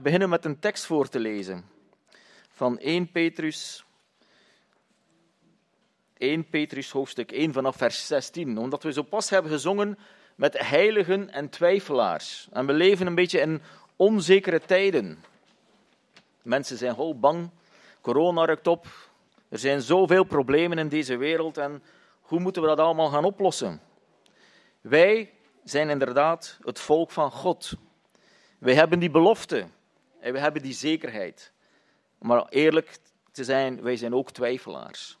vandaag beginnen met een tekst voor te lezen. Van 1 Petrus, 1 Petrus hoofdstuk 1 vanaf vers 16. Omdat we zo pas hebben gezongen met heiligen en twijfelaars. En we leven een beetje in onzekere tijden. Mensen zijn heel bang, corona rukt op. Er zijn zoveel problemen in deze wereld en hoe moeten we dat allemaal gaan oplossen? Wij zijn inderdaad het volk van God. Wij hebben die belofte en we hebben die zekerheid. Maar eerlijk te zijn, wij zijn ook twijfelaars.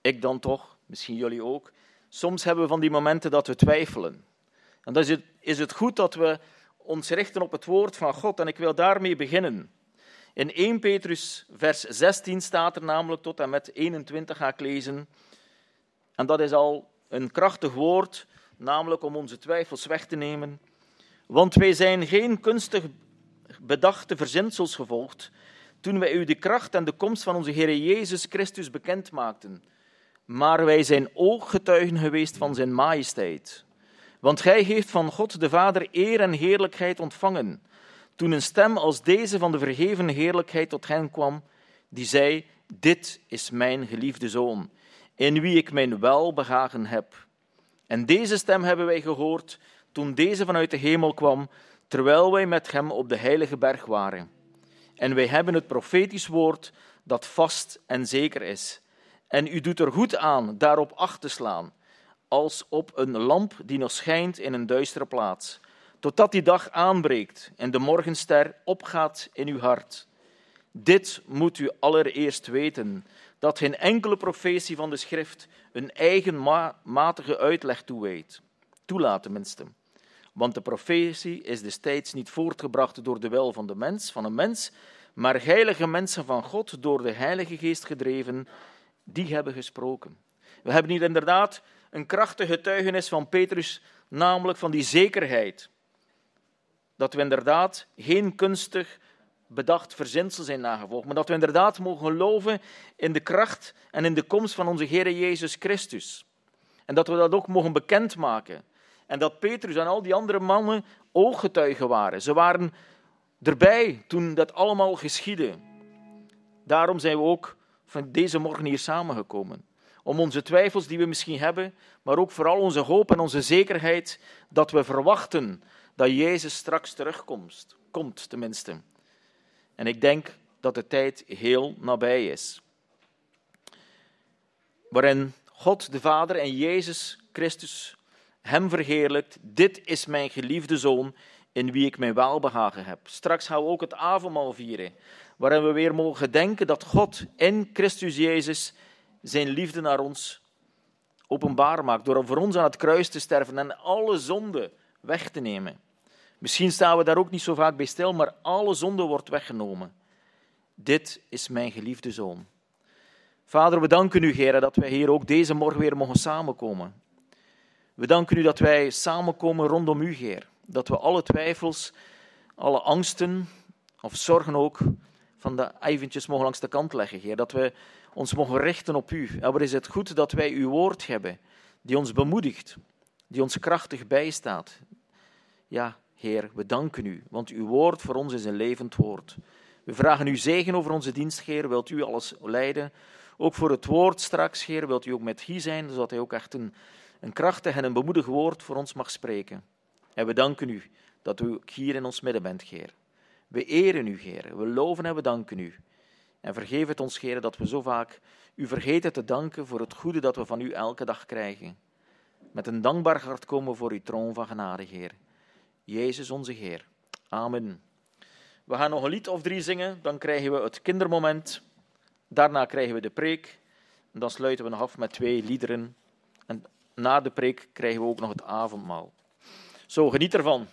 Ik dan toch, misschien jullie ook. Soms hebben we van die momenten dat we twijfelen. En dan is het, is het goed dat we ons richten op het woord van God. En ik wil daarmee beginnen. In 1 Petrus vers 16 staat er namelijk tot en met 21 ga ik lezen. En dat is al een krachtig woord namelijk om onze twijfels weg te nemen. Want wij zijn geen kunstig bedachte verzinsels gevolgd toen wij u de kracht en de komst van onze Heer Jezus Christus bekend maakten. Maar wij zijn ooggetuigen geweest van zijn majesteit. Want gij heeft van God de Vader eer en heerlijkheid ontvangen, toen een stem als deze van de vergeven heerlijkheid tot hen kwam, die zei, dit is mijn geliefde Zoon, in wie ik mijn welbehagen heb. En deze stem hebben wij gehoord toen deze vanuit de hemel kwam, terwijl wij met hem op de heilige berg waren. En wij hebben het profetisch woord dat vast en zeker is. En u doet er goed aan daarop acht te slaan, als op een lamp die nog schijnt in een duistere plaats, totdat die dag aanbreekt en de morgenster opgaat in uw hart. Dit moet u allereerst weten, dat geen enkele profetie van de schrift een eigenmatige uitleg toewijt. Toelaat tenminste. Want de profetie is destijds niet voortgebracht door de wil van de mens, van een mens, maar heilige mensen van God, door de Heilige Geest gedreven, die hebben gesproken. We hebben hier inderdaad een krachtige getuigenis van Petrus, namelijk van die zekerheid. Dat we inderdaad geen kunstig bedacht verzinsel zijn nagevolgd, maar dat we inderdaad mogen geloven in de kracht en in de komst van onze Heer Jezus Christus. En dat we dat ook mogen bekendmaken. En dat Petrus en al die andere mannen ooggetuigen waren. Ze waren erbij toen dat allemaal geschiedde. Daarom zijn we ook van deze morgen hier samengekomen. Om onze twijfels die we misschien hebben, maar ook vooral onze hoop en onze zekerheid dat we verwachten dat Jezus straks terugkomt. Komt tenminste. En ik denk dat de tijd heel nabij is. Waarin God de Vader en Jezus Christus hem verheerlijkt. Dit is mijn geliefde zoon in wie ik mijn welbehagen heb. Straks gaan we ook het avondmaal vieren, waarin we weer mogen denken dat God in Christus Jezus zijn liefde naar ons openbaar maakt, door voor ons aan het kruis te sterven en alle zonde weg te nemen. Misschien staan we daar ook niet zo vaak bij stil, maar alle zonde wordt weggenomen. Dit is mijn geliefde zoon. Vader, we danken u, Heer, dat wij hier ook deze morgen weer mogen samenkomen. We danken u dat wij samenkomen rondom u, Heer. Dat we alle twijfels, alle angsten of zorgen ook van de eventjes mogen langs de kant leggen, Heer. Dat we ons mogen richten op u. Wat is het goed dat wij uw woord hebben, die ons bemoedigt, die ons krachtig bijstaat. Ja, Heer, we danken u, want uw woord voor ons is een levend woord. We vragen u zegen over onze dienst, Heer. Wilt u alles leiden? Ook voor het woord straks, Heer, wilt u ook met Guy zijn, zodat hij ook echt een, een krachtig en een bemoedig woord voor ons mag spreken. En we danken u dat u hier in ons midden bent, Heer. We eren u, Heer. We loven en we danken u. En vergeef het ons, Heer, dat we zo vaak u vergeten te danken voor het goede dat we van u elke dag krijgen. Met een dankbaar hart komen voor uw troon van genade, Heer. Jezus onze Heer. Amen. We gaan nog een lied of drie zingen, dan krijgen we het kindermoment. Daarna krijgen we de preek. En dan sluiten we nog af met twee liederen. En na de preek krijgen we ook nog het avondmaal. Zo, geniet ervan.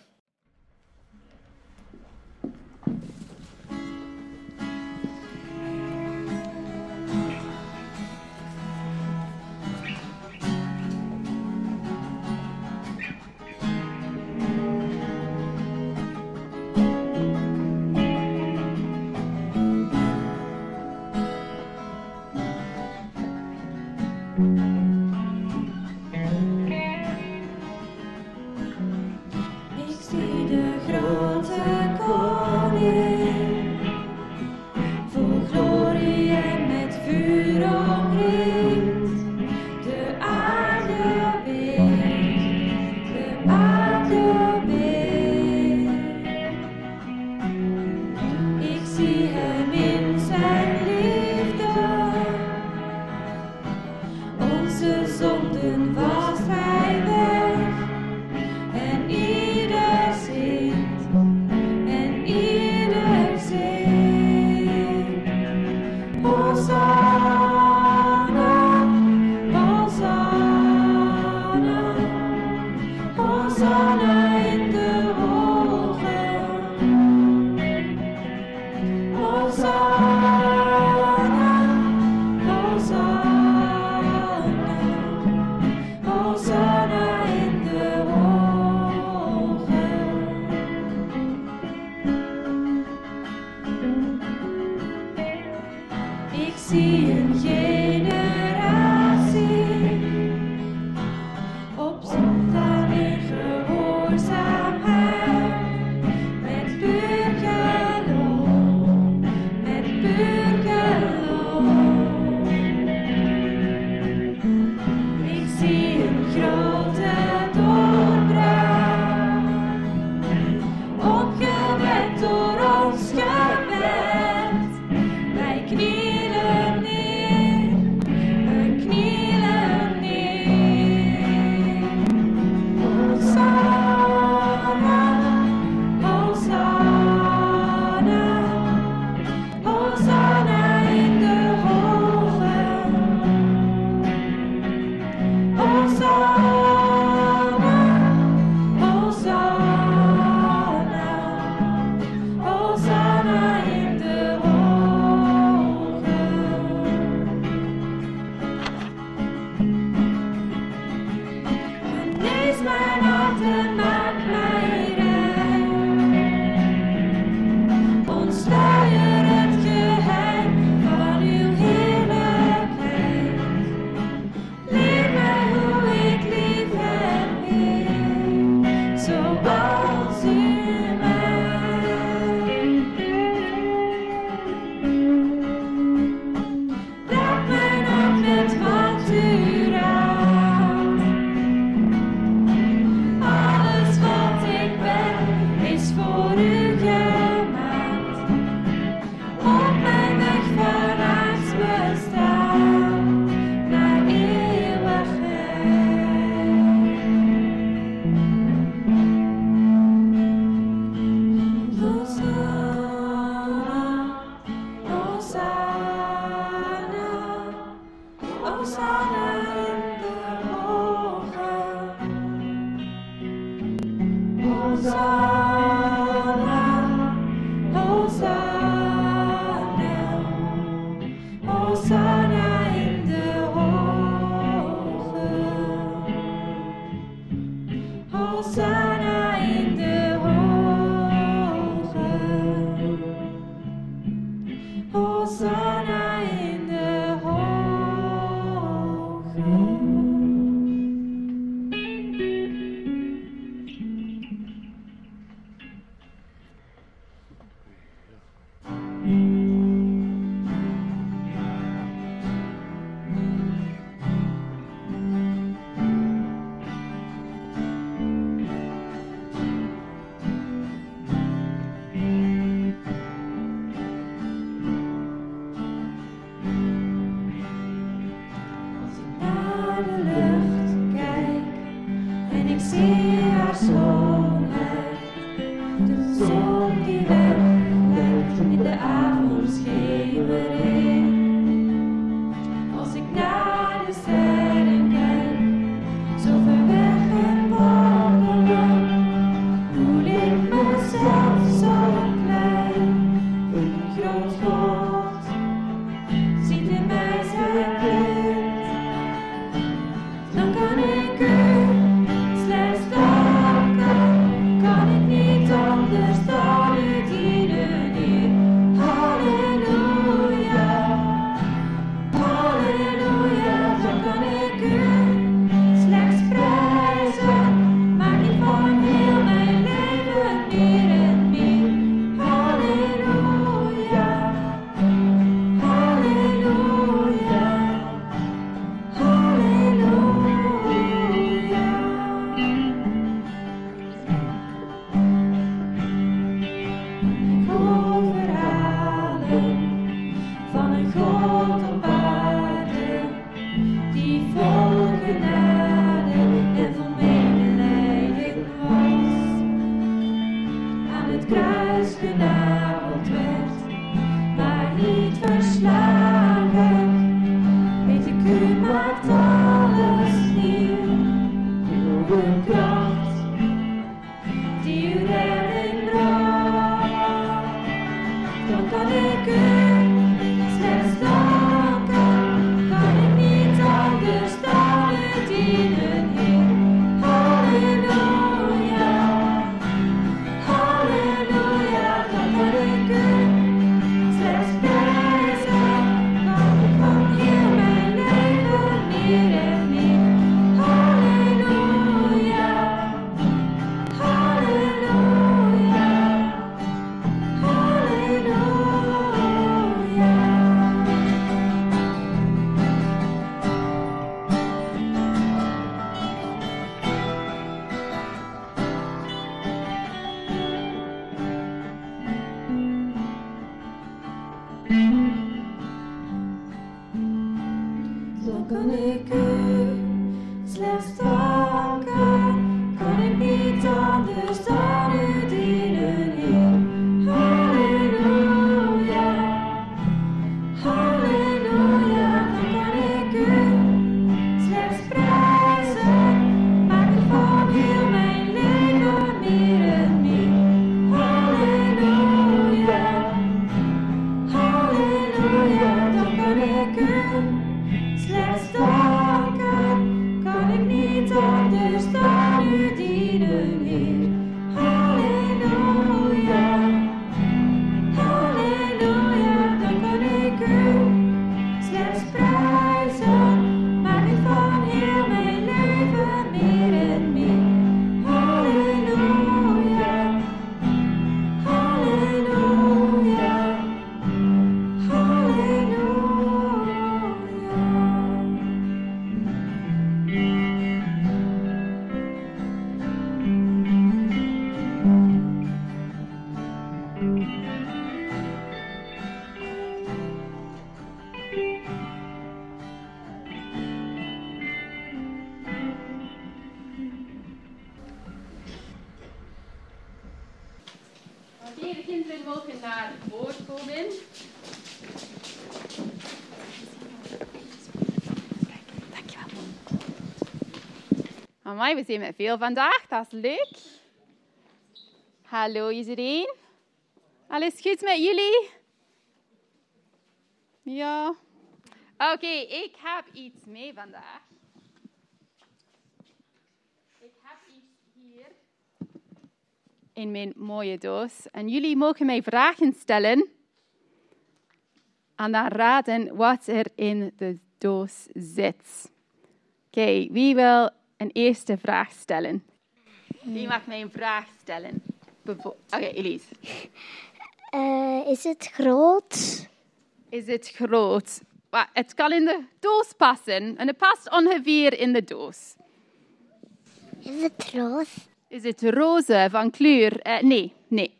King of darkness, you will go. Amai, we zijn met veel vandaag. Dat is leuk. Hallo iedereen. Alles goed met jullie? Ja. Oké, ik heb iets mee vandaag. Ik heb iets hier in mijn mooie doos. En jullie mogen mij vragen stellen. En dan raden wat er in de doos zit. Oké, wie wil een eerste vraag stellen? Wie mag mij een vraag stellen? Bevo- Oké, Elise. Eh, is het groot? Is het groot? Het kan in de doos passen. En het past ongeveer in de doos. Is het roos? Is het roze van kleur? Eh, nee, nee.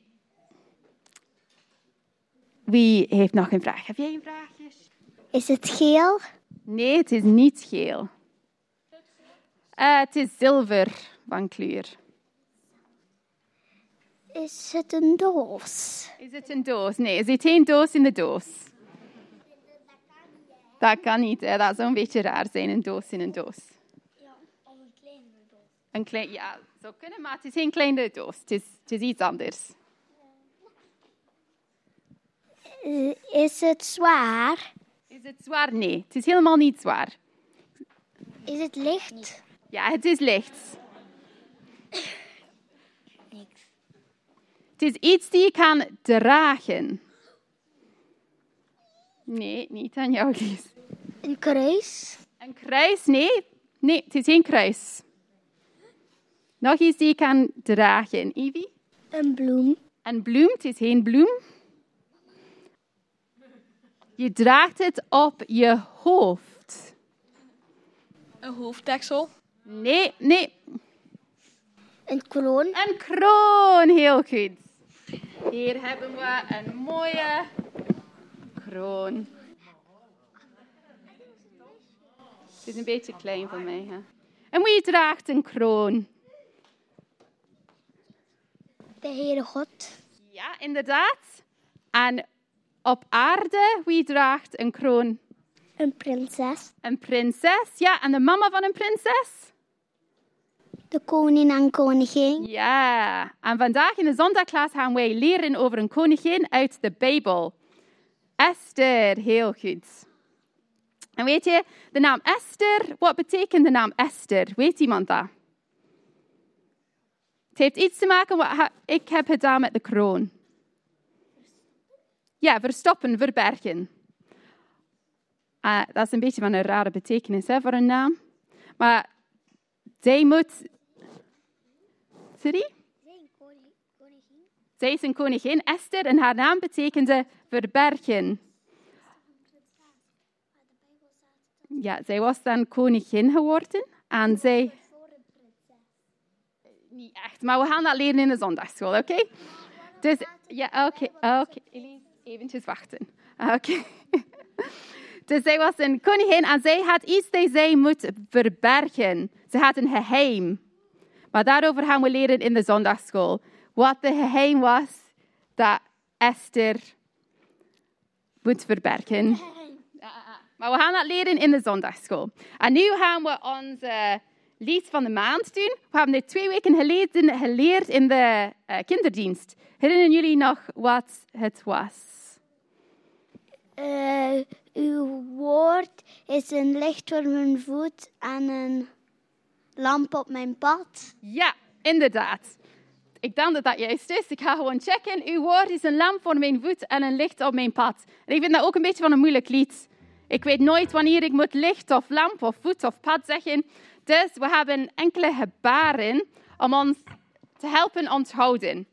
Wie heeft nog een vraag? Heb jij een vraagje? Is het geel? Nee, het is niet geel. Eh, het is zilver van kleur. Is het een doos? Is het een doos? Nee, er zit geen doos in de doos. Dat kan niet, hè. dat zou een beetje raar zijn, een doos in een doos. Een klein, ja, zou kunnen, maar het is geen kleine doos. Het is, het is iets anders. Eh, Is het zwaar? Is het zwaar? Nee, het is helemaal niet zwaar. Is het licht? Ja, het is licht. Niks. Het is iets die je kan dragen. Nee, niet aan jou, Lies. Een kruis? Een kruis? Nee, nee, het is geen kruis. Nog iets die je kan dragen. Ivy? Een bloem? Een bloem, het is geen bloem. Je draagt het op je hoofd. Een hoofddeksel. Nee, nee, Een kroon? een kroon. Heel goed. Hier hebben we een mooie kroon. Het is een beetje klein voor mij. Hè? En wie draagt een kroon? De Heere God? Ja, inderdaad. En op aarde, wie draagt een kroon? Een prinses? Een prinses. Ja, en de mama van een prinses? De koning en koningin? Ja. En vandaag in de zondagklas gaan wij leren over een koningin uit de Bijbel. Esther, heel goed. En weet je, de naam Esther, wat betekent de naam Esther? Weet iemand dat? Het heeft iets te maken met wat ik heb gedaan met de kroon. Ja, verstoppen, verbergen. Ah, dat is een beetje van een rare betekenis hè, voor een naam. Maar zij moet. Sorry? Zij is een koningin, Esther, en haar naam betekende verbergen. Ja, zij was dan koningin geworden en zij. Niet echt, maar we gaan dat leren in de zondagschool, oké? Dus, ja, oké, oké. Eventjes wachten. Oké. Dus zij was een koningin en zij had iets dat zij moet verbergen. Ze had een geheim. Maar daarover gaan we leren in de zondagschool. Wat de geheim was dat Esther moet verbergen. Maar we gaan dat leren in de zondagschool. En nu gaan we onze lied van de maand doen. We hebben dit twee weken geleden geleerd in de eh, kinderdienst. Herinneren jullie nog wat het was? Eh, uw woord is een licht voor mijn voet en een lamp op mijn pad. Ja, inderdaad. Ik denk dat dat juist is. Ik ga gewoon checken. Uw woord is een lamp voor mijn voet en een licht op mijn pad. En ik vind dat ook een beetje van een moeilijk lied. Ik weet nooit wanneer ik moet licht of lamp of voet of pad zeggen. Dus we hebben enkele gebaren om ons te helpen onthouden.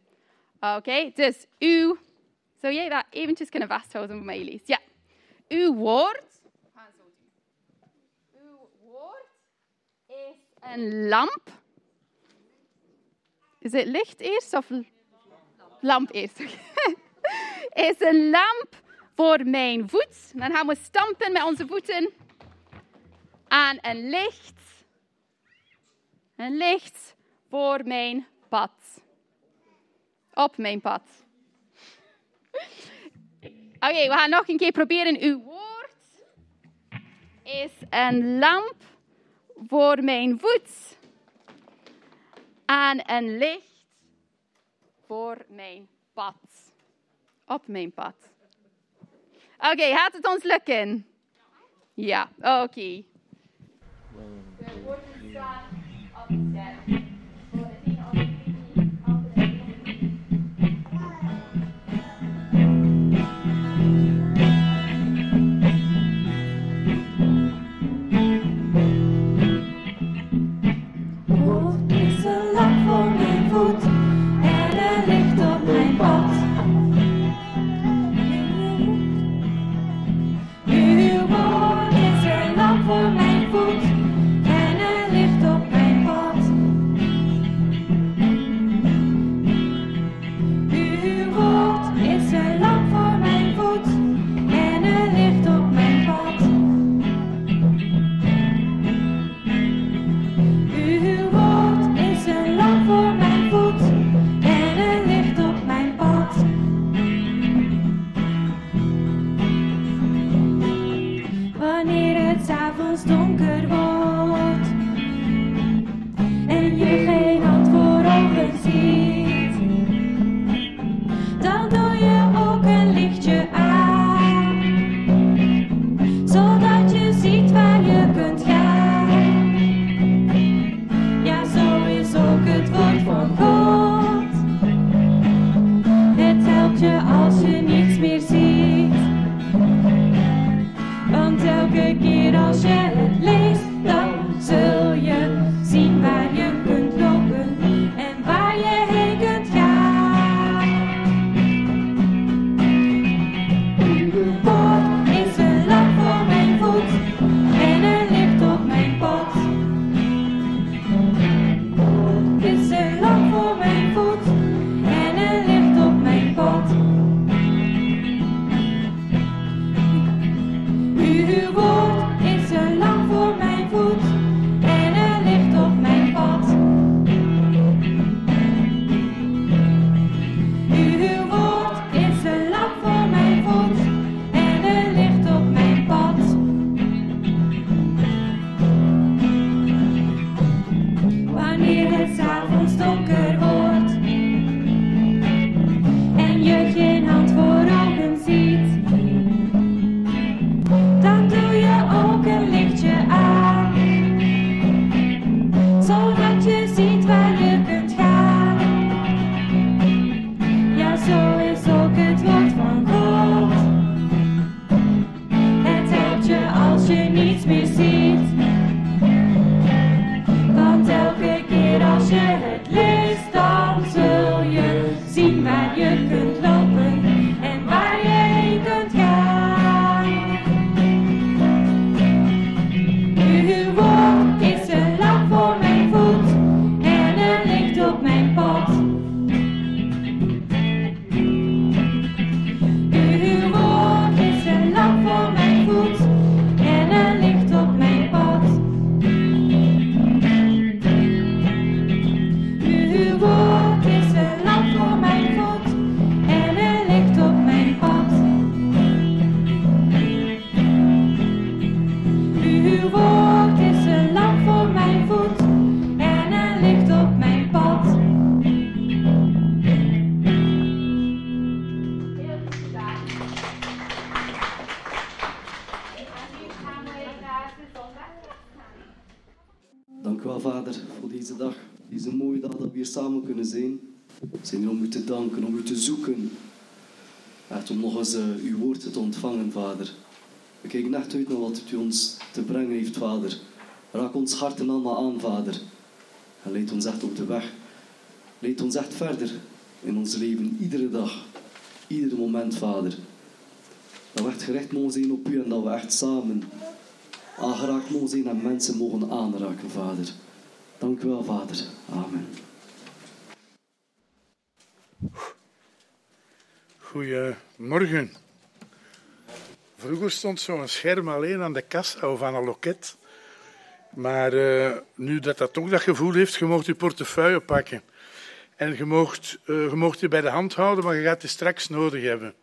Oké, dus uw... Zou jij dat eventjes kunnen vasthouden voor mij, Elise? Ja. Uw woord... We gaan zo doen. Uw woord is een lamp. Is het licht eerst of lamp eerst? is een lamp voor mijn voet. Dan gaan we stampen met onze voeten. aan een licht. Een licht voor mijn pad. Op mijn pad. Oké, we gaan nog een keer proberen. Uw woord is een lamp voor mijn voet. En een licht voor mijn pad. Op mijn pad. Oké, gaat het ons lukken? Ja, oké. Deze dag. Deze mooie dag dat we hier samen kunnen zijn. Zijn hier om u te danken, om u te zoeken. Echt om nog eens eh, uw woord te ontvangen, Vader. We kijken echt uit naar wat u ons te brengen heeft, Vader. Raak ons harten allemaal aan, Vader. En leid ons echt op de weg. Leid ons echt verder in ons leven, iedere dag. Ieder moment, Vader. Dat we echt gericht mogen op u en dat we echt samen aangeraakt mogen zijn en mensen mogen aanraken, Vader. Dank u wel, Vader. Amen. Goedemorgen. Vroeger stond zo'n scherm alleen aan de kassa of aan een loket. Maar eh, nu dat dat toch dat gevoel heeft, je mocht je portefeuille pakken. En je mocht, eh, je mocht je bij de hand houden, maar je gaat die straks nodig hebben.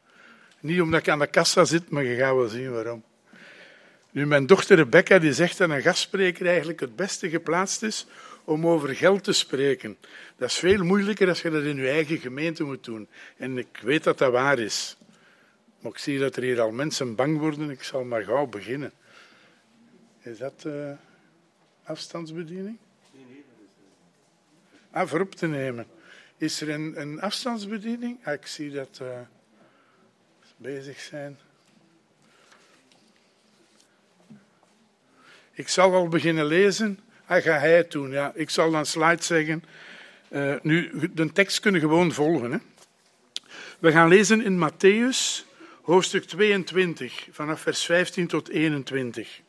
Niet omdat ik aan de kassa zit, maar je gaat wel zien waarom. Nu, mijn dochter Rebecca die zegt dat een gastspreker eigenlijk het beste geplaatst is om over geld te spreken. Dat is veel moeilijker als je dat in je eigen gemeente moet doen. En ik weet dat dat waar is. Maar ik zie dat er hier al mensen bang worden. Ik zal maar gauw beginnen. Is dat uh, afstandsbediening? Ah, voor op te nemen. Is er een, een afstandsbediening? Ah, ik zie dat uh, bezig zijn. Ik zal al beginnen lezen. Ah, ga hij het doen. Ja, ik zal dan slide zeggen. Uh, nu, de tekst kunnen gewoon volgen. Hè. We gaan lezen in Matthäus, hoofdstuk 22, vanaf vers 15 tot 21.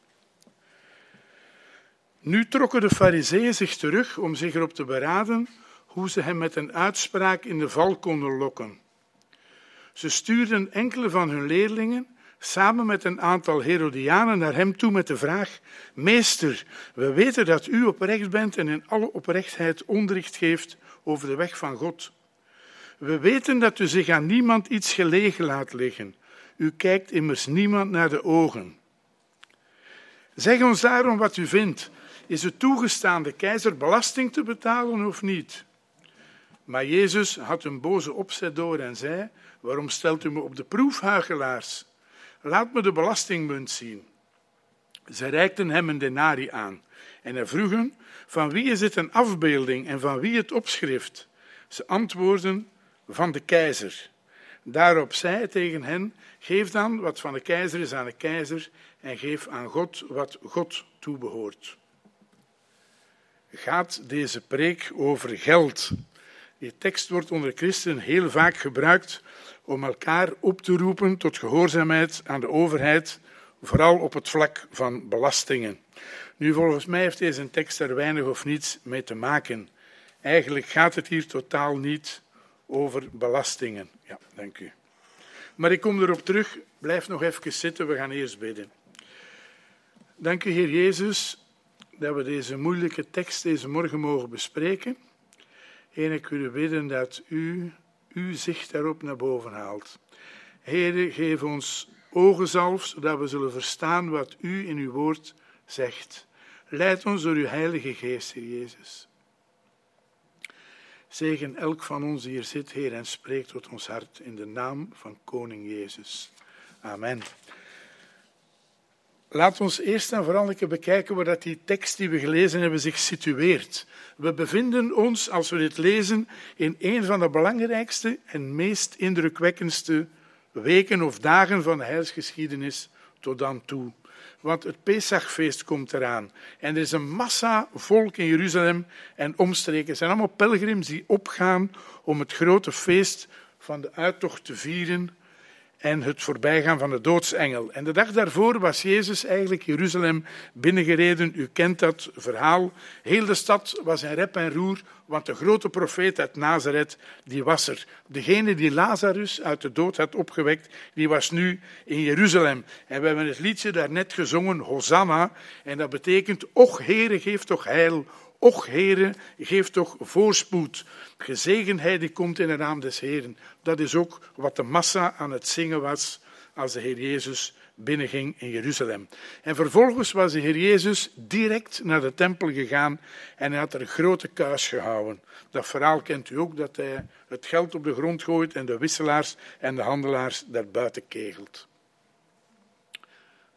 Nu trokken de fariseeën zich terug om zich erop te beraden hoe ze hem met een uitspraak in de val konden lokken. Ze stuurden enkele van hun leerlingen samen met een aantal Herodianen naar hem toe met de vraag: Meester, we weten dat u oprecht bent en in alle oprechtheid onderricht geeft over de weg van God. We weten dat u zich aan niemand iets gelegen laat liggen. U kijkt immers niemand naar de ogen. Zeg ons daarom wat u vindt. Is het toegestaan de keizer belasting te betalen of niet? Maar Jezus had een boze opzet door en zei: Waarom stelt u me op de proef, huigelaars? Laat me de belastingmunt zien. Ze reikten hem een denari aan en hij vroegen: Van wie is het een afbeelding en van wie het opschrift? Ze antwoordden: Van de keizer. Daarop zei hij tegen hen: Geef dan wat van de keizer is aan de keizer en geef aan God wat God toebehoort. Gaat deze preek over geld? Die tekst wordt onder christenen heel vaak gebruikt om elkaar op te roepen tot gehoorzaamheid aan de overheid, vooral op het vlak van belastingen. Nu, volgens mij heeft deze tekst er weinig of niets mee te maken. Eigenlijk gaat het hier totaal niet over belastingen. Ja, dank u. Maar ik kom erop terug. Blijf nog even zitten, we gaan eerst bidden. Dank u, Heer Jezus, dat we deze moeilijke tekst deze morgen mogen bespreken. Heer, ik wil bidden dat u uw zicht daarop naar boven haalt. Heer, geef ons ogenzalf, zodat we zullen verstaan wat u in uw woord zegt. Leid ons door uw heilige geest, Heer Jezus. Zegen elk van ons die hier zit, Heer, en spreek tot ons hart in de naam van Koning Jezus. Amen. Laat ons eerst en vooral keer bekijken waar dat die tekst die we gelezen hebben zich situeert. We bevinden ons, als we dit lezen, in een van de belangrijkste en meest indrukwekkendste weken of dagen van de heilsgeschiedenis tot dan toe. Want het Pesachfeest komt eraan. En er is een massa volk in Jeruzalem en omstreken. Het zijn allemaal pelgrims die opgaan om het grote feest van de uittocht te vieren en het voorbijgaan van de doodsengel. En de dag daarvoor was Jezus eigenlijk Jeruzalem binnengereden. U kent dat verhaal. Heel de stad was in rep en roer, want de grote profeet uit Nazareth, die was er. Degene die Lazarus uit de dood had opgewekt, die was nu in Jeruzalem. En we hebben het liedje daarnet gezongen, Hosanna. En dat betekent, och Heere, geef toch heil. Och Heere, geef toch voorspoed. Gezegenheid die komt in de naam des Heeren. Dat is ook wat de massa aan het zingen was als de Heer Jezus binnenging in Jeruzalem. En vervolgens was de Heer Jezus direct naar de tempel gegaan en hij had er een grote kuis gehouden. Dat verhaal kent u ook, dat hij het geld op de grond gooit en de wisselaars en de handelaars daar buiten kegelt.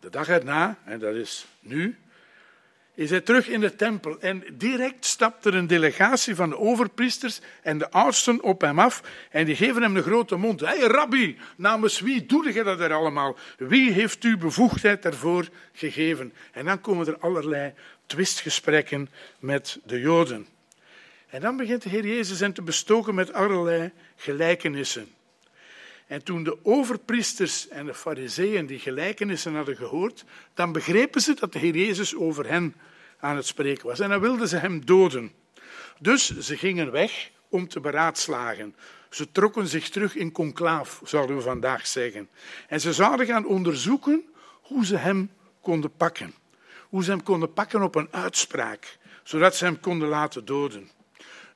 De dag erna, en dat is nu, is hij terug in de tempel en direct stapt er een delegatie van de overpriesters en de oudsten op hem af en die geven hem een grote mond. Hé hey, rabbi, namens wie doe je dat er allemaal? Wie heeft u bevoegdheid daarvoor gegeven? En dan komen er allerlei twistgesprekken met de Joden. En dan begint de Heer Jezus hen te bestoken met allerlei gelijkenissen. En toen de overpriesters en de fariseeën die gelijkenissen hadden gehoord, dan begrepen ze dat de Heer Jezus over hen aan het spreken was. En dan wilden ze hem doden. Dus ze gingen weg om te beraadslagen. Ze trokken zich terug in conclaaf, zouden we vandaag zeggen. En ze zouden gaan onderzoeken hoe ze hem konden pakken. Hoe ze hem konden pakken op een uitspraak, zodat ze hem konden laten doden.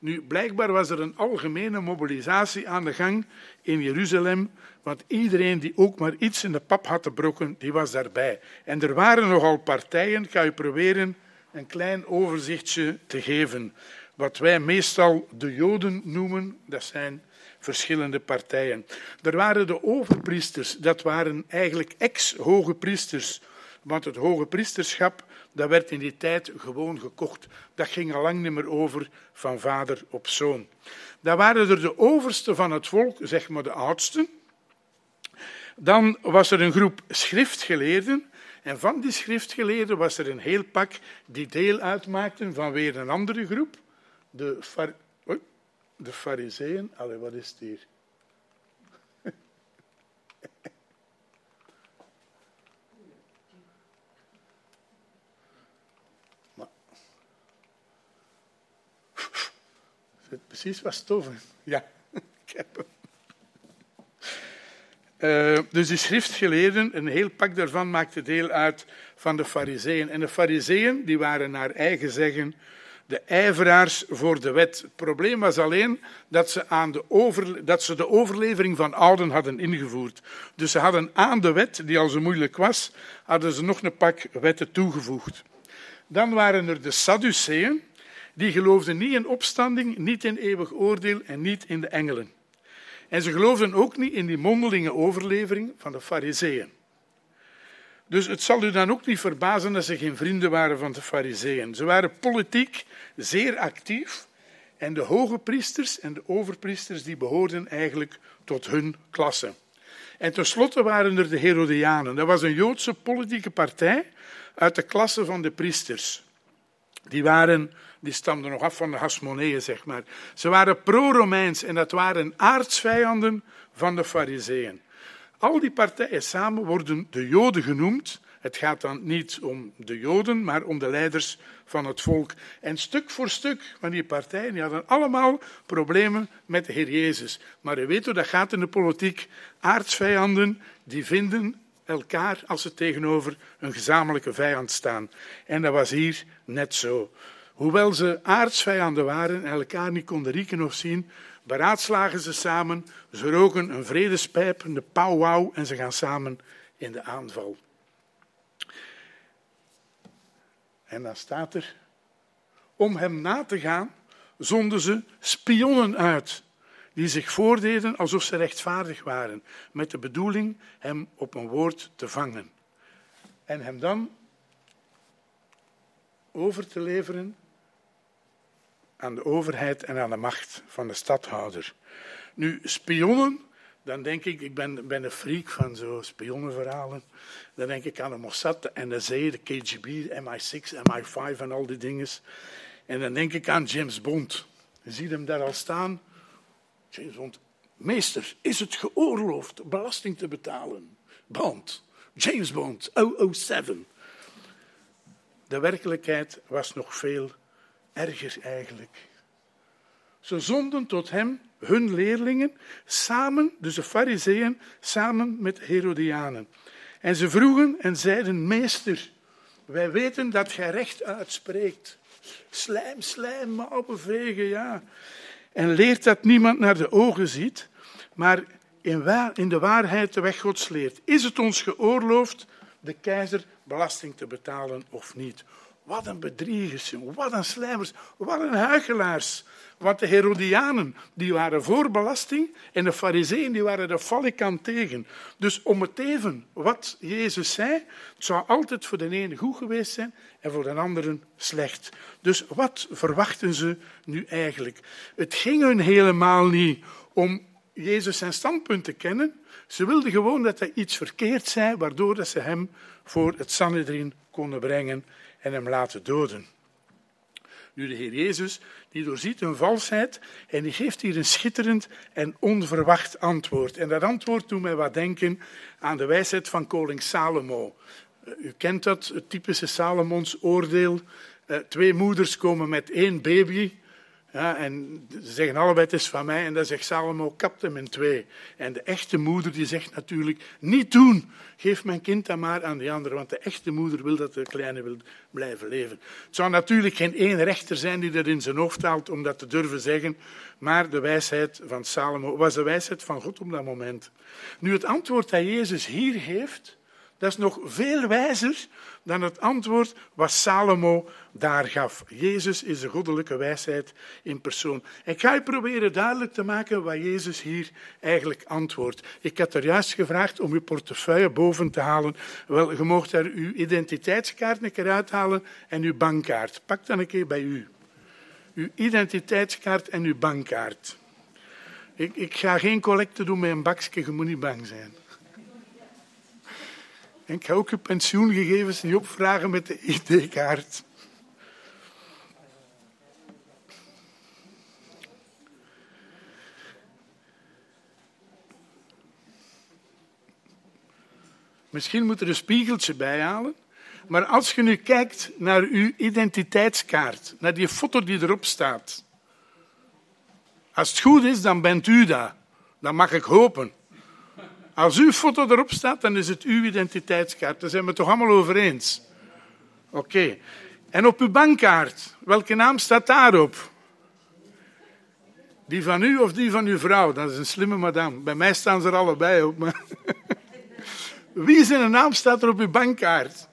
Nu, blijkbaar was er een algemene mobilisatie aan de gang in Jeruzalem, want iedereen die ook maar iets in de pap had te brokken, die was daarbij. En er waren nogal partijen, ik ga u proberen een klein overzichtje te geven. Wat wij meestal de Joden noemen, dat zijn verschillende partijen. Er waren de overpriesters, dat waren eigenlijk ex-hoge priesters, want het hoge priesterschap dat werd in die tijd gewoon gekocht. Dat ging al lang niet meer over van vader op zoon. Dan waren er de oversten van het volk, zeg maar de oudsten. Dan was er een groep schriftgeleerden. En van die schriftgeleerden was er een heel pak die deel uitmaakten van weer een andere groep. De, far... De fariseeën. Allee, wat is het hier? Zit precies stof in. Ja, ik heb hem. Uh, dus die schriftgeleerden, een heel pak daarvan maakte deel uit van de fariseeën. En de fariseeën die waren naar eigen zeggen de ijveraars voor de wet. Het probleem was alleen dat ze, aan de, over, dat ze de overlevering van ouden hadden ingevoerd. Dus ze hadden aan de wet, die al zo moeilijk was, hadden ze nog een pak wetten toegevoegd. Dan waren er de Sadduceeën, die geloofden niet in opstanding, niet in eeuwig oordeel en niet in de engelen. En ze geloofden ook niet in die mondelinge overlevering van de fariseeën. Dus het zal u dan ook niet verbazen dat ze geen vrienden waren van de fariseeën. Ze waren politiek zeer actief en de hoge priesters en de overpriesters die behoorden eigenlijk tot hun klasse. En tenslotte waren er de Herodianen. Dat was een Joodse politieke partij uit de klasse van de priesters. Die waren die stamden nog af van de Hasmoneeën, zeg maar. Ze waren pro-Romeins en dat waren aardsvijanden van de Fariseeën. Al die partijen samen worden de Joden genoemd. Het gaat dan niet om de Joden, maar om de leiders van het volk. En stuk voor stuk van die partijen die hadden allemaal problemen met de Heer Jezus. Maar u weet hoe dat gaat in de politiek. Aardsvijanden die vinden elkaar als ze tegenover een gezamenlijke vijand staan. En dat was hier net zo. Hoewel ze aardsvijanden waren en elkaar niet konden rieken of zien, beraadslagen ze samen, ze roken een vredespijp, een powwow en ze gaan samen in de aanval. En dan staat er, om hem na te gaan, zonden ze spionnen uit, die zich voordeden alsof ze rechtvaardig waren, met de bedoeling hem op een woord te vangen. En hem dan over te leveren aan de overheid en aan de macht van de stadhouder. Nu, spionnen, dan denk ik, ik ben, ben een freak van zo spionnenverhalen. Dan denk ik aan de Mossad, de NSA, de KGB, de MI6, MI5 en al die dingen. En dan denk ik aan James Bond. Je ziet hem daar al staan. James Bond, meester, is het geoorloofd belasting te betalen? Bond, James Bond, 007. De werkelijkheid was nog veel erger eigenlijk. Ze zonden tot hem hun leerlingen samen, dus de fariseeën, samen met Herodianen. En ze vroegen en zeiden, meester, wij weten dat gij recht uitspreekt. Slijm, slijm, mouwen vegen, ja. En leert dat niemand naar de ogen ziet, maar in, in de waarheid de weg Gods leert. Is het ons geoorloofd de keizer belasting te betalen of niet? Wat een bedriegers, wat een slijmers, wat een huichelaars. Want de Herodianen die waren voor belasting en de Fariseeën die waren de falikant tegen. Dus om het even wat Jezus zei, het zou altijd voor de ene goed geweest zijn en voor de anderen slecht. Dus wat verwachten ze nu eigenlijk? Het ging hun helemaal niet om Jezus zijn standpunt te kennen. Ze wilden gewoon dat hij iets verkeerd zei, waardoor dat ze hem voor het Sanhedrin konden brengen en hem laten doden. Nu de Heer Jezus, die doorziet hun valsheid en die geeft hier een schitterend en onverwacht antwoord. En dat antwoord doet mij wat denken aan de wijsheid van koning Salomo. Eh, U kent dat, het typische Salomons oordeel. Eh, Twee moeders komen met één baby. Ja, en ze zeggen allebei het is van mij. En dan zegt Salomo, kap hem in twee. En de echte moeder die zegt natuurlijk, niet doen. Geef mijn kind dan maar aan die andere. Want de echte moeder wil dat de kleine wil blijven leven. Het zou natuurlijk geen één rechter zijn die dat in zijn hoofd haalt om dat te durven zeggen. Maar de wijsheid van Salomo was de wijsheid van God op dat moment. Nu het antwoord dat Jezus hier geeft, dat is nog veel wijzer dan het antwoord wat Salomo daar gaf. Jezus is de goddelijke wijsheid in persoon. Ik ga je proberen duidelijk te maken wat Jezus hier eigenlijk antwoordt. Ik had er juist gevraagd om uw portefeuille boven te halen. Wel, je mocht daar uw identiteitskaart een keer uithalen en uw bankkaart. Pak dan een keer bij u. Uw identiteitskaart en uw bankkaart. Ik, ik ga geen collecte doen met een bakje, je moet niet bang zijn. En ik ga ook je pensioengegevens niet opvragen met de ID-kaart. Misschien moet er een spiegeltje bij halen. Maar als je nu kijkt naar uw identiteitskaart, naar die foto die erop staat. Als het goed is, dan bent u dat. Dan mag ik hopen. Als uw foto erop staat, dan is het uw identiteitskaart. Daar zijn we het toch allemaal over eens? Oké. En op uw bankkaart, welke naam staat daarop? Die van u of die van uw vrouw? Dat is een slimme madame. Bij mij staan ze er allebei op. Maar... Wie zijn naam staat er op uw bankkaart?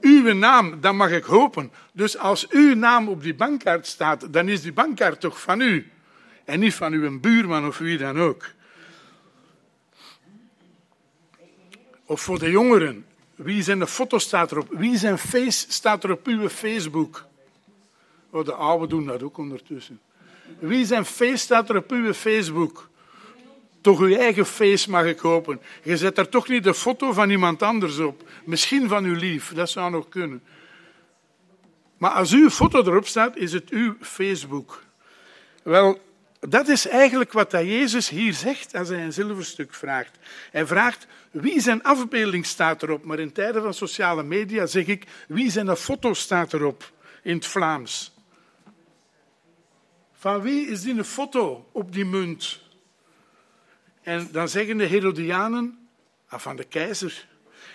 Uw naam, dan mag ik hopen. Dus als uw naam op die bankkaart staat, dan is die bankkaart toch van u. En niet van uw buurman of wie dan ook. Of voor de jongeren. Wie zijn de foto staat erop? Wie zijn face staat er op uw Facebook? Oh, de oude doen dat ook ondertussen. Wie zijn face staat er op uw Facebook? Toch uw eigen face mag ik hopen. Je zet er toch niet de foto van iemand anders op. Misschien van uw lief, dat zou nog kunnen. Maar als uw foto erop staat, is het uw Facebook. Wel, dat is eigenlijk wat dat Jezus hier zegt als hij een zilverstuk vraagt. Hij vraagt wie zijn afbeelding staat erop, maar in tijden van sociale media zeg ik wie zijn foto staat erop in het Vlaams. Van wie is die foto op die munt? En dan zeggen de Herodianen, ah, van de keizer.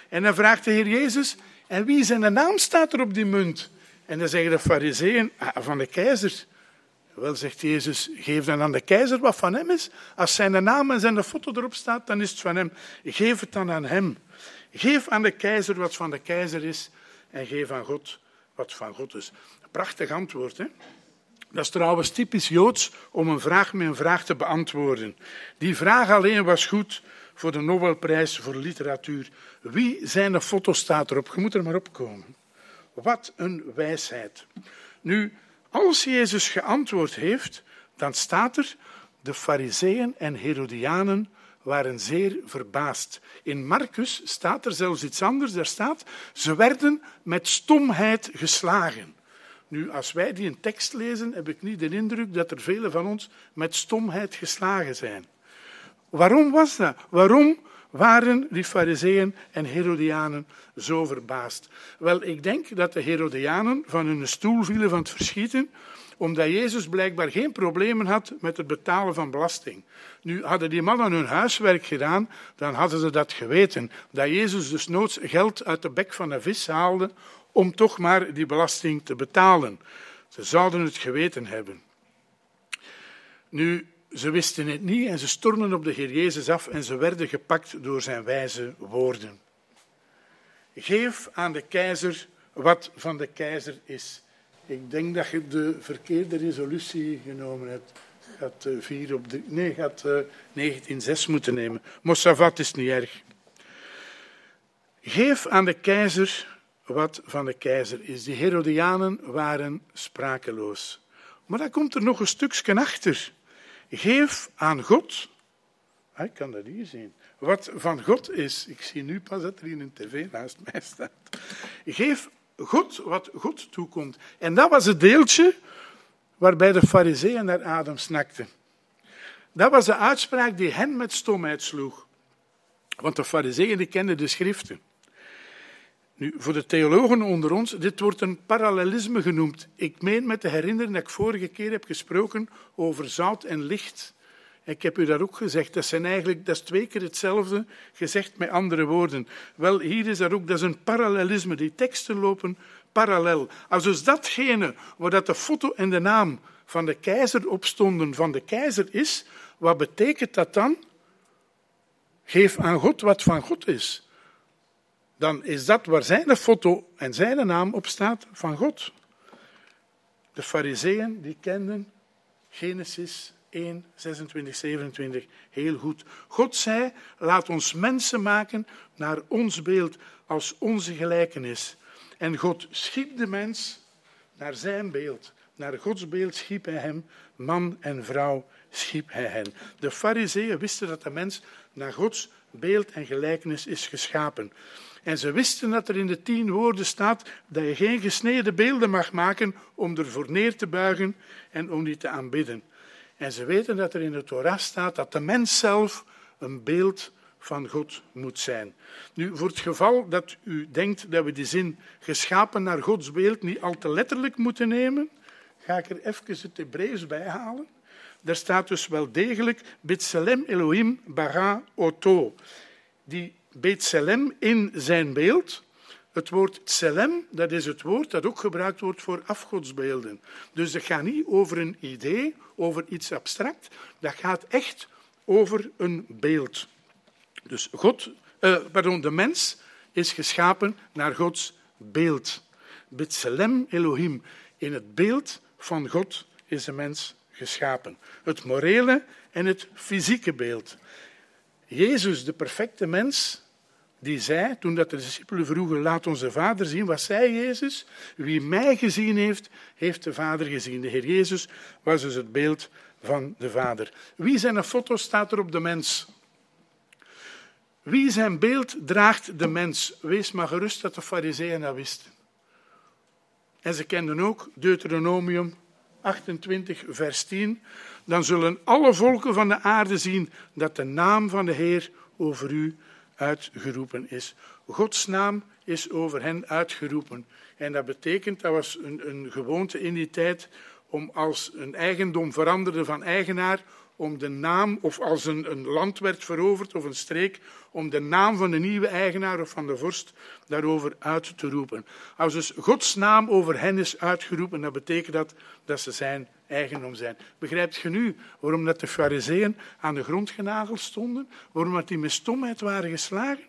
En dan vraagt de Heer Jezus, en wie zijn naam staat er op die munt? En dan zeggen de fariseeën, ah, van de keizer. Wel, zegt Jezus, geef dan aan de keizer wat van hem is. Als zijn naam en zijn foto erop staat, dan is het van hem. Geef het dan aan hem. Geef aan de keizer wat van de keizer is en geef aan God wat van God is. Prachtig antwoord, hè? Dat is trouwens typisch Joods om een vraag met een vraag te beantwoorden. Die vraag alleen was goed voor de Nobelprijs voor literatuur. Wie zijn de foto staat erop? Je moet er maar op komen. Wat een wijsheid. Nu, als Jezus geantwoord heeft, dan staat er, de fariseeën en Herodianen waren zeer verbaasd. In Marcus staat er zelfs iets anders, daar staat, ze werden met stomheid geslagen. Nu, als wij die een tekst lezen, heb ik niet de indruk dat er velen van ons met stomheid geslagen zijn. Waarom was dat? Waarom waren die fariseeën en Herodianen zo verbaasd? Wel, ik denk dat de Herodianen van hun stoel vielen van het verschieten, omdat Jezus blijkbaar geen problemen had met het betalen van belasting. Nu, hadden die mannen hun huiswerk gedaan, dan hadden ze dat geweten. Dat Jezus dus noods geld uit de bek van een vis haalde om toch maar die belasting te betalen. Ze zouden het geweten hebben. Nu, ze wisten het niet en ze stormden op de Heer Jezus af en ze werden gepakt door zijn wijze woorden. Geef aan de keizer wat van de keizer is. Ik denk dat je de verkeerde resolutie genomen hebt. Had eh, vier op drie, nee, je had eh, 1906 moeten nemen. Mossavat is niet erg. Geef aan de keizer wat van de keizer is. Die Herodianen waren sprakeloos. Maar dan komt er nog een stukje achter. Geef aan God. Ah, ik kan dat hier zien. Wat van God is. Ik zie nu pas dat er hier een tv naast mij staat. Geef God wat God toekomt. En dat was het deeltje waarbij de fariseeën naar adem snakten. Dat was de uitspraak die hen met stomheid sloeg. Want de fariseeën kenden de schriften. Nu, voor de theologen onder ons, dit wordt een parallelisme genoemd. Ik meen me te herinneren dat ik vorige keer heb gesproken over zout en licht. Ik heb u daar ook gezegd, dat, zijn eigenlijk, dat is twee keer hetzelfde, gezegd met andere woorden. Wel, hier is dat ook, dat is een parallelisme. Die teksten lopen parallel. Als dus datgene waar dat de foto en de naam van de keizer op stonden, van de keizer is, wat betekent dat dan? Geef aan God wat van God is dan is dat waar zijn foto en zijn naam op staat van God. De fariseeën die kenden Genesis 1, 26, 27 heel goed. God zei, laat ons mensen maken naar ons beeld, als onze gelijkenis. En God schiep de mens naar zijn beeld. Naar Gods beeld schiep hij hem, man en vrouw schiep hij hen. De fariseeën wisten dat de mens naar Gods beeld en gelijkenis is geschapen. En ze wisten dat er in de tien woorden staat dat je geen gesneden beelden mag maken om ervoor neer te buigen en om die te aanbidden. En ze weten dat er in de Torah staat dat de mens zelf een beeld van God moet zijn. Nu, voor het geval dat u denkt dat we die zin geschapen naar Gods beeld niet al te letterlijk moeten nemen, ga ik er even het Hebreeuws bij halen. Daar staat dus wel degelijk Bitselem Elohim bara oto. Die Betselem in zijn beeld. Het woord tselem, dat is het woord dat ook gebruikt wordt voor afgodsbeelden. Dus het gaat niet over een idee, over iets abstract. Dat gaat echt over een beeld. Dus God, eh, pardon, de mens is geschapen naar Gods beeld. Betselem Elohim. In het beeld van God is de mens geschapen. Het morele en het fysieke beeld. Jezus, de perfecte mens, die zei, toen dat de discipelen vroegen, laat onze Vader zien, wat zei Jezus? Wie mij gezien heeft, heeft de Vader gezien. De Heer Jezus was dus het beeld van de Vader. Wie zijn foto staat er op de mens? Wie zijn beeld draagt de mens? Wees maar gerust dat de fariseeën dat wisten. En ze kenden ook Deuteronomium 28, vers 10. Dan zullen alle volken van de aarde zien dat de naam van de Heer over u uitgeroepen is. Gods naam is over hen uitgeroepen. En dat betekent, dat was een, een gewoonte in die tijd, om als een eigendom veranderde van eigenaar, om de naam, of als een, een land werd veroverd of een streek, om de naam van de nieuwe eigenaar of van de vorst daarover uit te roepen. Als dus Gods naam over hen is uitgeroepen, dan betekent dat dat ze zijn eigendom zijn. Begrijpt je nu waarom dat de fariseeën aan de grond genageld stonden? Waarom dat die met stomheid waren geslagen?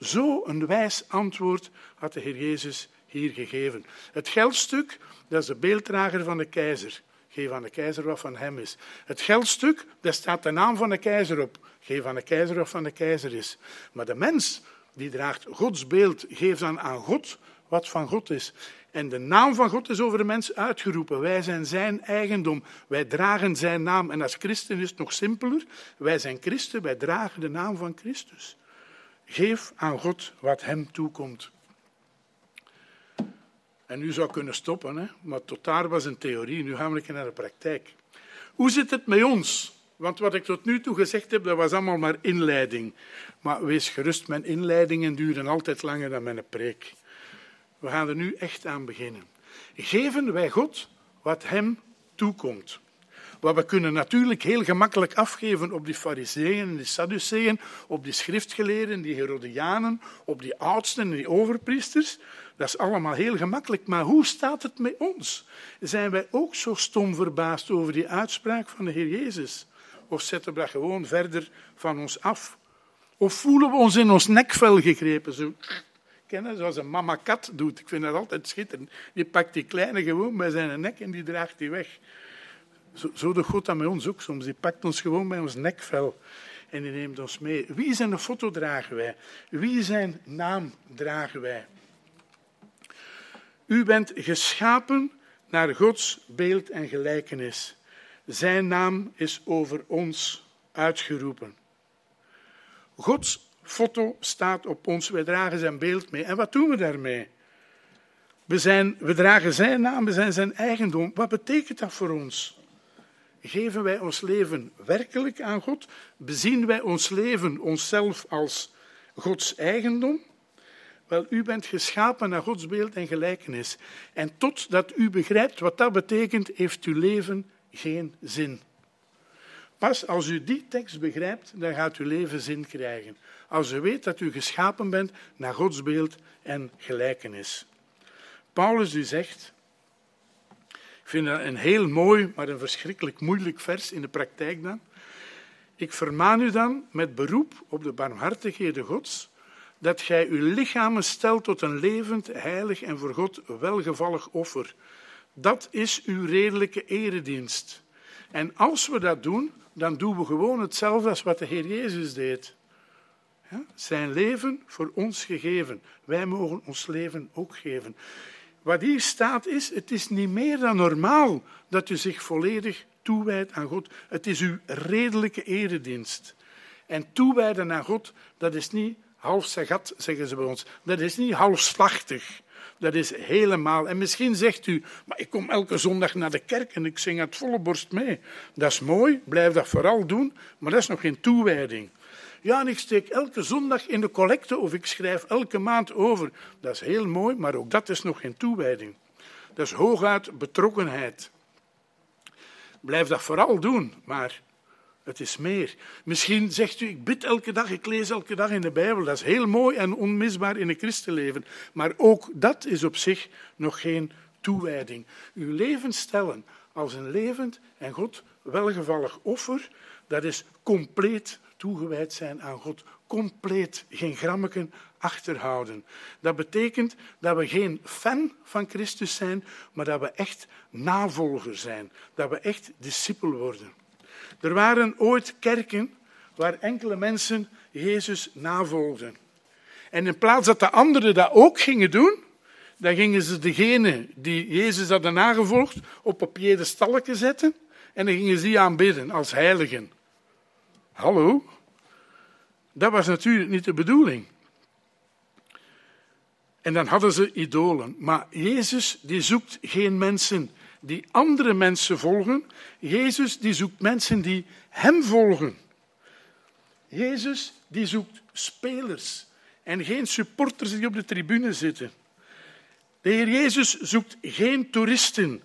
Zo een wijs antwoord had de Heer Jezus hier gegeven. Het geldstuk, dat is de beelddrager van de keizer. Geef aan de keizer wat van hem is. Het geldstuk, daar staat de naam van de keizer op. Geef aan de keizer wat van de keizer is. Maar de mens, die draagt Gods beeld, geeft dan aan God wat van God is. En de naam van God is over de mens uitgeroepen. Wij zijn zijn eigendom. Wij dragen zijn naam. En als christen is het nog simpeler. Wij zijn christen, wij dragen de naam van Christus. Geef aan God wat hem toekomt. En nu zou kunnen stoppen, hè? maar tot daar was een theorie. Nu gaan we naar de praktijk. Hoe zit het met ons? Want wat ik tot nu toe gezegd heb, dat was allemaal maar inleiding. Maar wees gerust, mijn inleidingen duren altijd langer dan mijn preek. We gaan er nu echt aan beginnen. Geven wij God wat hem toekomt? Wat we kunnen natuurlijk heel gemakkelijk afgeven op die fariseeën en die sadduceeën, op die schriftgeleerden, die herodianen, op die oudsten en die overpriesters. Dat is allemaal heel gemakkelijk. Maar hoe staat het met ons? Zijn wij ook zo stom verbaasd over die uitspraak van de Heer Jezus? Of zetten we dat gewoon verder van ons af? Of voelen we ons in ons nekvel gegrepen? Zo, kennen, zoals een mama kat doet. Ik vind dat altijd schitterend. Die pakt die kleine gewoon bij zijn nek en die draagt die weg. Zo, zo doet God dat met ons ook soms. Die pakt ons gewoon bij ons nekvel en die neemt ons mee. Wie zijn foto dragen wij? Wie zijn naam dragen wij? U bent geschapen naar Gods beeld en gelijkenis. Zijn naam is over ons uitgeroepen. Gods foto staat op ons. Wij dragen zijn beeld mee. En wat doen we daarmee? We, zijn, we dragen zijn naam, we zijn zijn eigendom. Wat betekent dat voor ons? Geven wij ons leven werkelijk aan God? Bezien wij ons leven, onszelf als Gods eigendom? Wel, u bent geschapen naar Gods beeld en gelijkenis. En totdat u begrijpt wat dat betekent, heeft uw leven geen zin. Pas als u die tekst begrijpt, dan gaat uw leven zin krijgen. Als u weet dat u geschapen bent naar Gods beeld en gelijkenis. Paulus die zegt, ik vind dat een heel mooi, maar een verschrikkelijk moeilijk vers in de praktijk dan. Ik vermaan u dan met beroep op de barmhartigheden Gods, dat gij uw lichamen stelt tot een levend, heilig en voor God welgevallig offer. Dat is uw redelijke eredienst. En als we dat doen, dan doen we gewoon hetzelfde als wat de Heer Jezus deed. Zijn leven voor ons gegeven. Wij mogen ons leven ook geven. Wat hier staat is, het is niet meer dan normaal dat u zich volledig toewijdt aan God. Het is uw redelijke eredienst. En toewijden aan God, dat is niet half sagat, zeggen ze bij ons. Dat is niet halfslachtig. Dat is helemaal. En misschien zegt u, maar ik kom elke zondag naar de kerk en ik zing het volle borst mee. Dat is mooi, blijf dat vooral doen, maar dat is nog geen toewijding. Ja, ik steek elke zondag in de collecte of ik schrijf elke maand over. Dat is heel mooi, maar ook dat is nog geen toewijding. Dat is hooguit betrokkenheid. Blijf dat vooral doen, maar het is meer. Misschien zegt u, ik bid elke dag, ik lees elke dag in de Bijbel. Dat is heel mooi en onmisbaar in een christenleven. Maar ook dat is op zich nog geen toewijding. Uw leven stellen als een levend en God welgevallig offer, dat is compleet toegewijd zijn aan God. Compleet, geen grammeken achterhouden. Dat betekent dat we geen fan van Christus zijn, maar dat we echt navolger zijn. Dat we echt discipel worden. Er waren ooit kerken waar enkele mensen Jezus navolgden. En in plaats dat de anderen dat ook gingen doen, dan gingen ze degene die Jezus hadden nagevolgd op een piedestalletje zetten en dan gingen ze die aanbidden als heiligen. Hallo? Dat was natuurlijk niet de bedoeling. En dan hadden ze idolen. Maar Jezus die zoekt geen mensen die andere mensen volgen. Jezus die zoekt mensen die hem volgen. Jezus die zoekt spelers en geen supporters die op de tribune zitten. De Heer Jezus zoekt geen toeristen,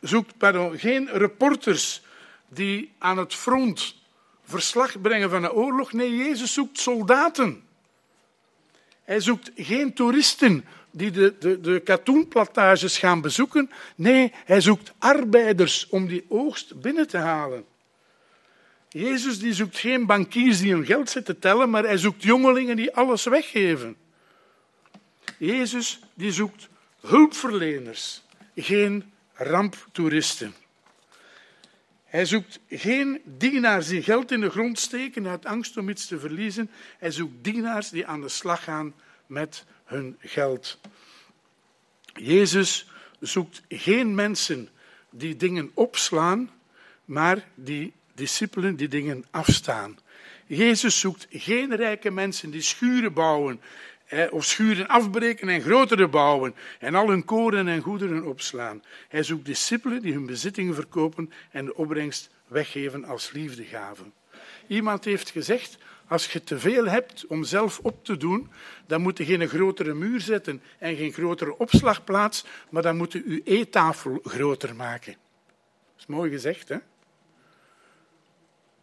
zoekt pardon, geen reporters die aan het front verslag brengen van een oorlog. Nee, Jezus zoekt soldaten. Hij zoekt geen toeristen die de, de, de katoenplantages gaan bezoeken. Nee, hij zoekt arbeiders om die oogst binnen te halen. Jezus die zoekt geen bankiers die hun geld zitten tellen, maar hij zoekt jongelingen die alles weggeven. Jezus die zoekt hulpverleners, geen ramptoeristen. Hij zoekt geen dienaars die geld in de grond steken uit angst om iets te verliezen. Hij zoekt dienaars die aan de slag gaan met hun geld. Jezus zoekt geen mensen die dingen opslaan, maar die discipelen die dingen afstaan. Jezus zoekt geen rijke mensen die schuren bouwen, of schuren afbreken en grotere bouwen en al hun koren en goederen opslaan. Hij zoekt discipelen die hun bezittingen verkopen en de opbrengst weggeven als liefdegave. Iemand heeft gezegd, als je te veel hebt om zelf op te doen, dan moet je geen grotere muur zetten en geen grotere opslagplaats, maar dan moet je je eettafel groter maken. Dat is mooi gezegd, hè?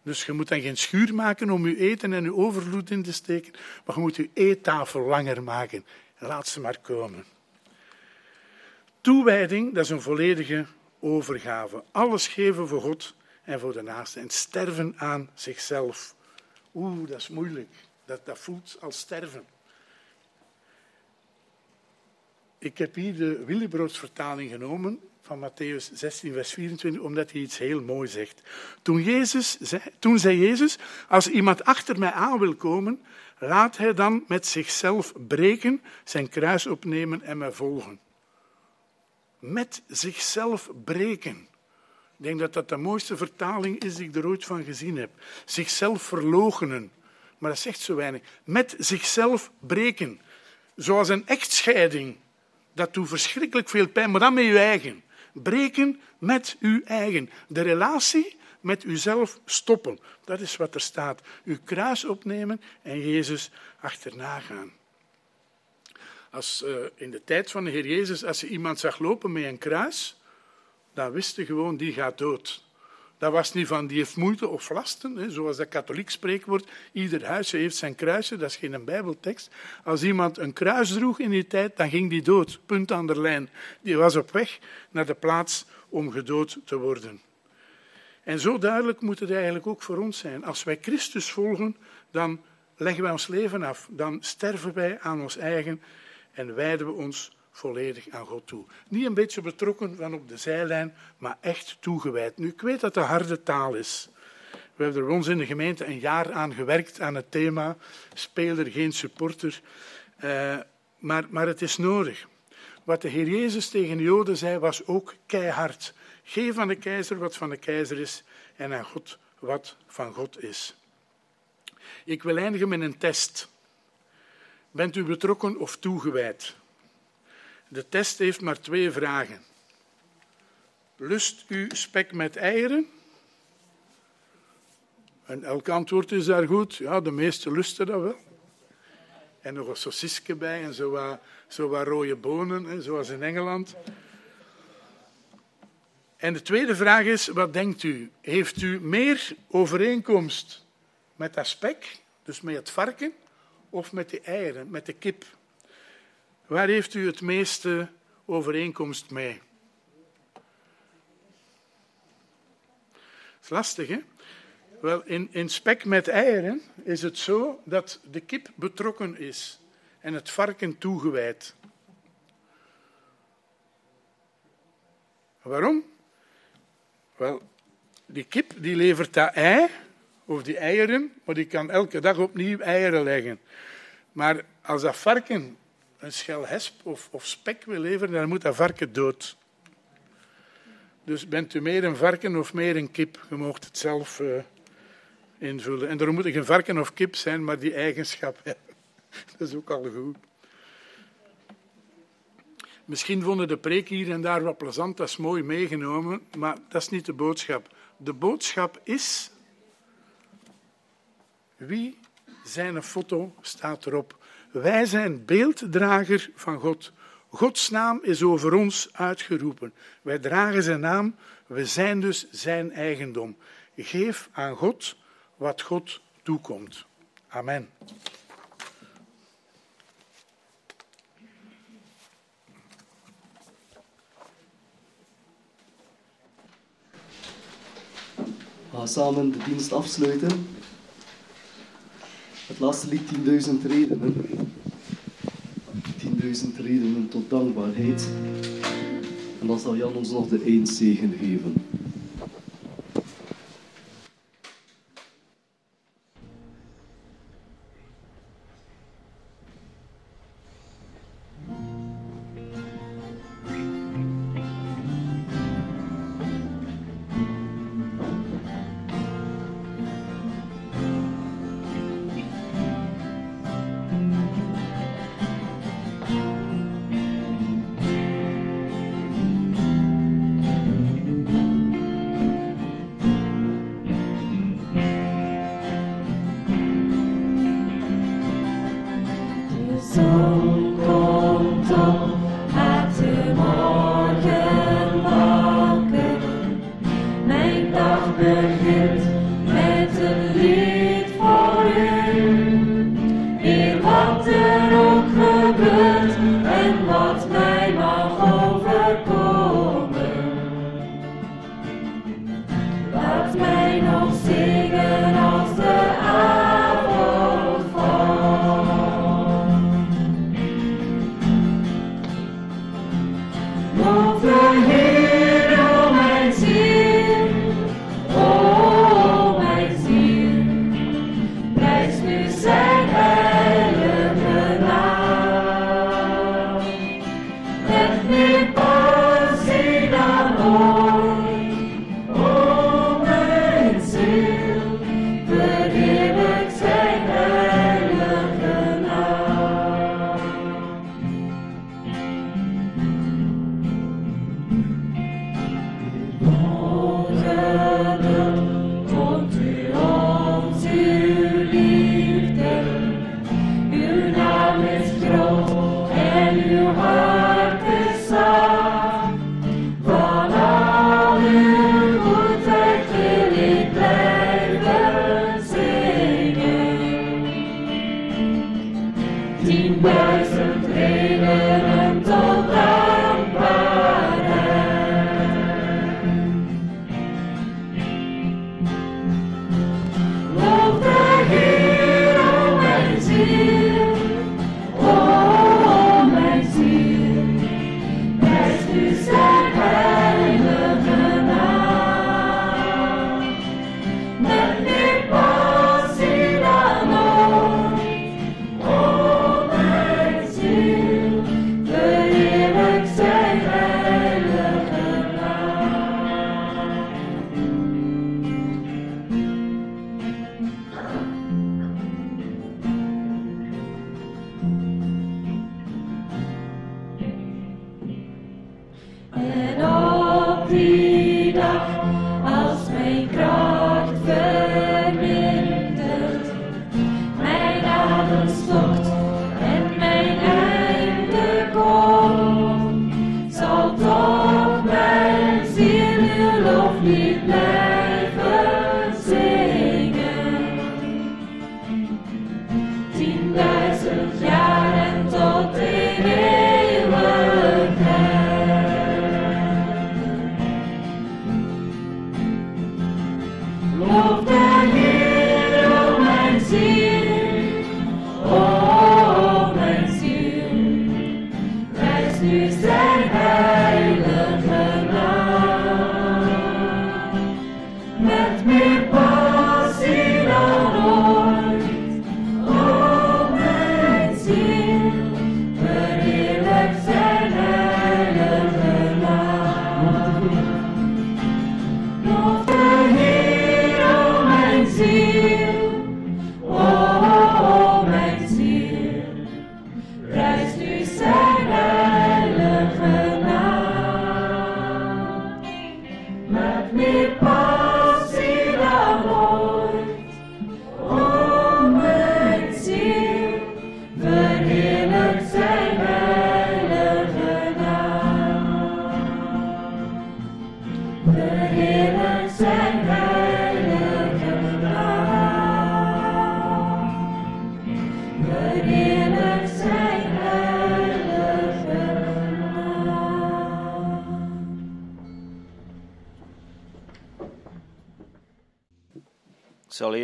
Dus je moet dan geen schuur maken om je eten en je overvloed in te steken, maar je moet je eettafel langer maken. Laat ze maar komen. Toewijding, dat is een volledige overgave. Alles geven voor God en voor de naaste. En sterven aan zichzelf. Oeh, dat is moeilijk. Dat, dat voelt als sterven. ik heb hier de Willebroodsvertaling genomen van Matthäus 16, vers 24, omdat hij iets heel mooi zegt. Toen, Jezus zei, toen zei Jezus, als iemand achter mij aan wil komen, laat hij dan met zichzelf breken, zijn kruis opnemen en mij volgen. Met zichzelf breken. Ik denk dat dat de mooiste vertaling is die ik er ooit van gezien heb. Zichzelf verloochenen. Maar dat zegt zo weinig. Met zichzelf breken. Zoals een echtscheiding. Dat doet verschrikkelijk veel pijn, maar dan met je eigen. Breken met uw eigen. De relatie met uzelf stoppen. Dat is wat er staat. Uw kruis opnemen en Jezus achterna gaan. Als, uh, in de tijd van de Heer Jezus, als je iemand zag lopen met een kruis, dan wist je gewoon, die gaat dood. Dat was niet van, die heeft moeite of lasten, hè, zoals dat katholiek spreekwoord. Ieder huisje heeft zijn kruisje, dat is geen bijbeltekst. Als iemand een kruis droeg in die tijd, dan ging die dood, punt aan de lijn. Die was op weg naar de plaats om gedood te worden. En zo duidelijk moet het eigenlijk ook voor ons zijn. Als wij Christus volgen, dan leggen wij ons leven af. Dan sterven wij aan ons eigen en wijden we ons volledig aan God toe. Niet een beetje betrokken van op de zijlijn, maar echt toegewijd. Nu, ik weet dat het harde taal is. We hebben er bij ons in de gemeente een jaar aan gewerkt aan het thema speler, geen supporter. Uh, maar, maar het is nodig. Wat de Heer Jezus tegen de Joden zei, was ook keihard. Geef aan de keizer wat van de keizer is en aan God wat van God is. Ik wil eindigen met een test. Bent u betrokken of toegewijd? De test heeft maar twee vragen. Lust u spek met eieren? En elk antwoord is daar goed. Ja, de meeste lusten dat wel. En nog een sausisje bij en zo wat, zo wat rode bonen, hè, zoals in Engeland. En de tweede vraag is, wat denkt u? Heeft u meer overeenkomst met dat spek, dus met het varken, of met de eieren, met de kip? Waar heeft u het meeste overeenkomst mee? Dat is lastig, hè? Wel, in, in spek met eieren is het zo dat de kip betrokken is en het varken toegewijd. Waarom? Wel, die kip die levert dat ei, of die eieren, maar die kan elke dag opnieuw eieren leggen. Maar als dat varken een schel hesp of, of spek wil leveren, dan moet dat varken dood. Dus bent u meer een varken of meer een kip? Je mag het zelf uh, invullen. En daarom moet ik een varken of kip zijn, maar die eigenschap. Dat is ook al goed. Misschien vonden de preek hier en daar wat plezant, dat is mooi meegenomen, maar dat is niet de boodschap. De boodschap is: wie zijn foto staat erop? Wij zijn beelddrager van God. Gods naam is over ons uitgeroepen. Wij dragen zijn naam, we zijn dus zijn eigendom. Geef aan God wat God toekomt. Amen. We gaan samen de dienst afsluiten. Het laatste lied 10.000 redenen. 10.000 redenen tot dankbaarheid. En dan zal Jan ons nog de eindzegen geven.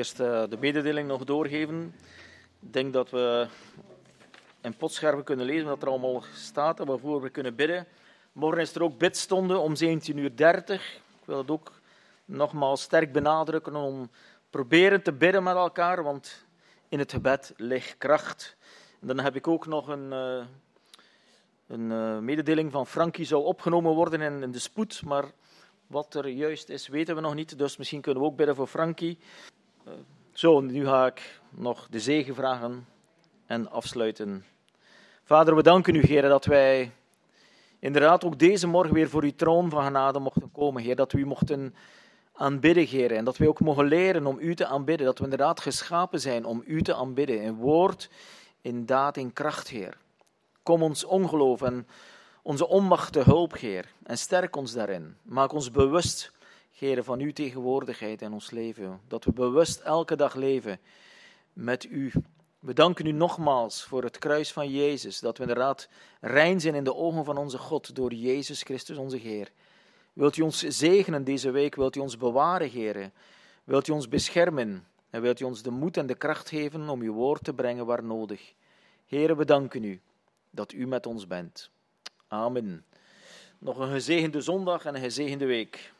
Eerst eh, de mededeling nog doorgeven. Ik denk dat we in potscherven kunnen lezen wat er allemaal staat en waarvoor we kunnen bidden. Morgen is er ook bidstonde om 17.30 uur. Ik wil het ook nogmaals sterk benadrukken om proberen te bidden met elkaar, want in het gebed ligt kracht. En dan heb ik ook nog een, eh, een eh, mededeling van Frankie zou opgenomen worden in, de spoed, maar wat er juist is weten we nog niet, dus misschien kunnen we ook bidden voor Frankie. Zo, nu ga ik nog de zegen vragen en afsluiten. Vader, we danken u, Heer, dat wij inderdaad ook deze morgen weer voor uw troon van genade mochten komen, Heer. Dat we u mochten aanbidden, Heer. En dat we ook mogen leren om u te aanbidden. Dat we inderdaad geschapen zijn om u te aanbidden. In woord, in daad, in kracht, Heer. Kom ons ongeloof en onze onmacht te hulp, Heer. En sterk ons daarin. Maak ons bewust, Heer, van uw tegenwoordigheid in ons leven. Dat we bewust elke dag leven met u. We danken u nogmaals voor het kruis van Jezus, dat we inderdaad rein zijn in de ogen van onze God door Jezus Christus, onze Heer. Wilt u ons zegenen deze week? Wilt u ons bewaren, Heer? Wilt u ons beschermen? En wilt u ons de moed en de kracht geven om uw woord te brengen waar nodig? Heer, we danken u dat u met ons bent. Amen. Nog een gezegende zondag en een gezegende week.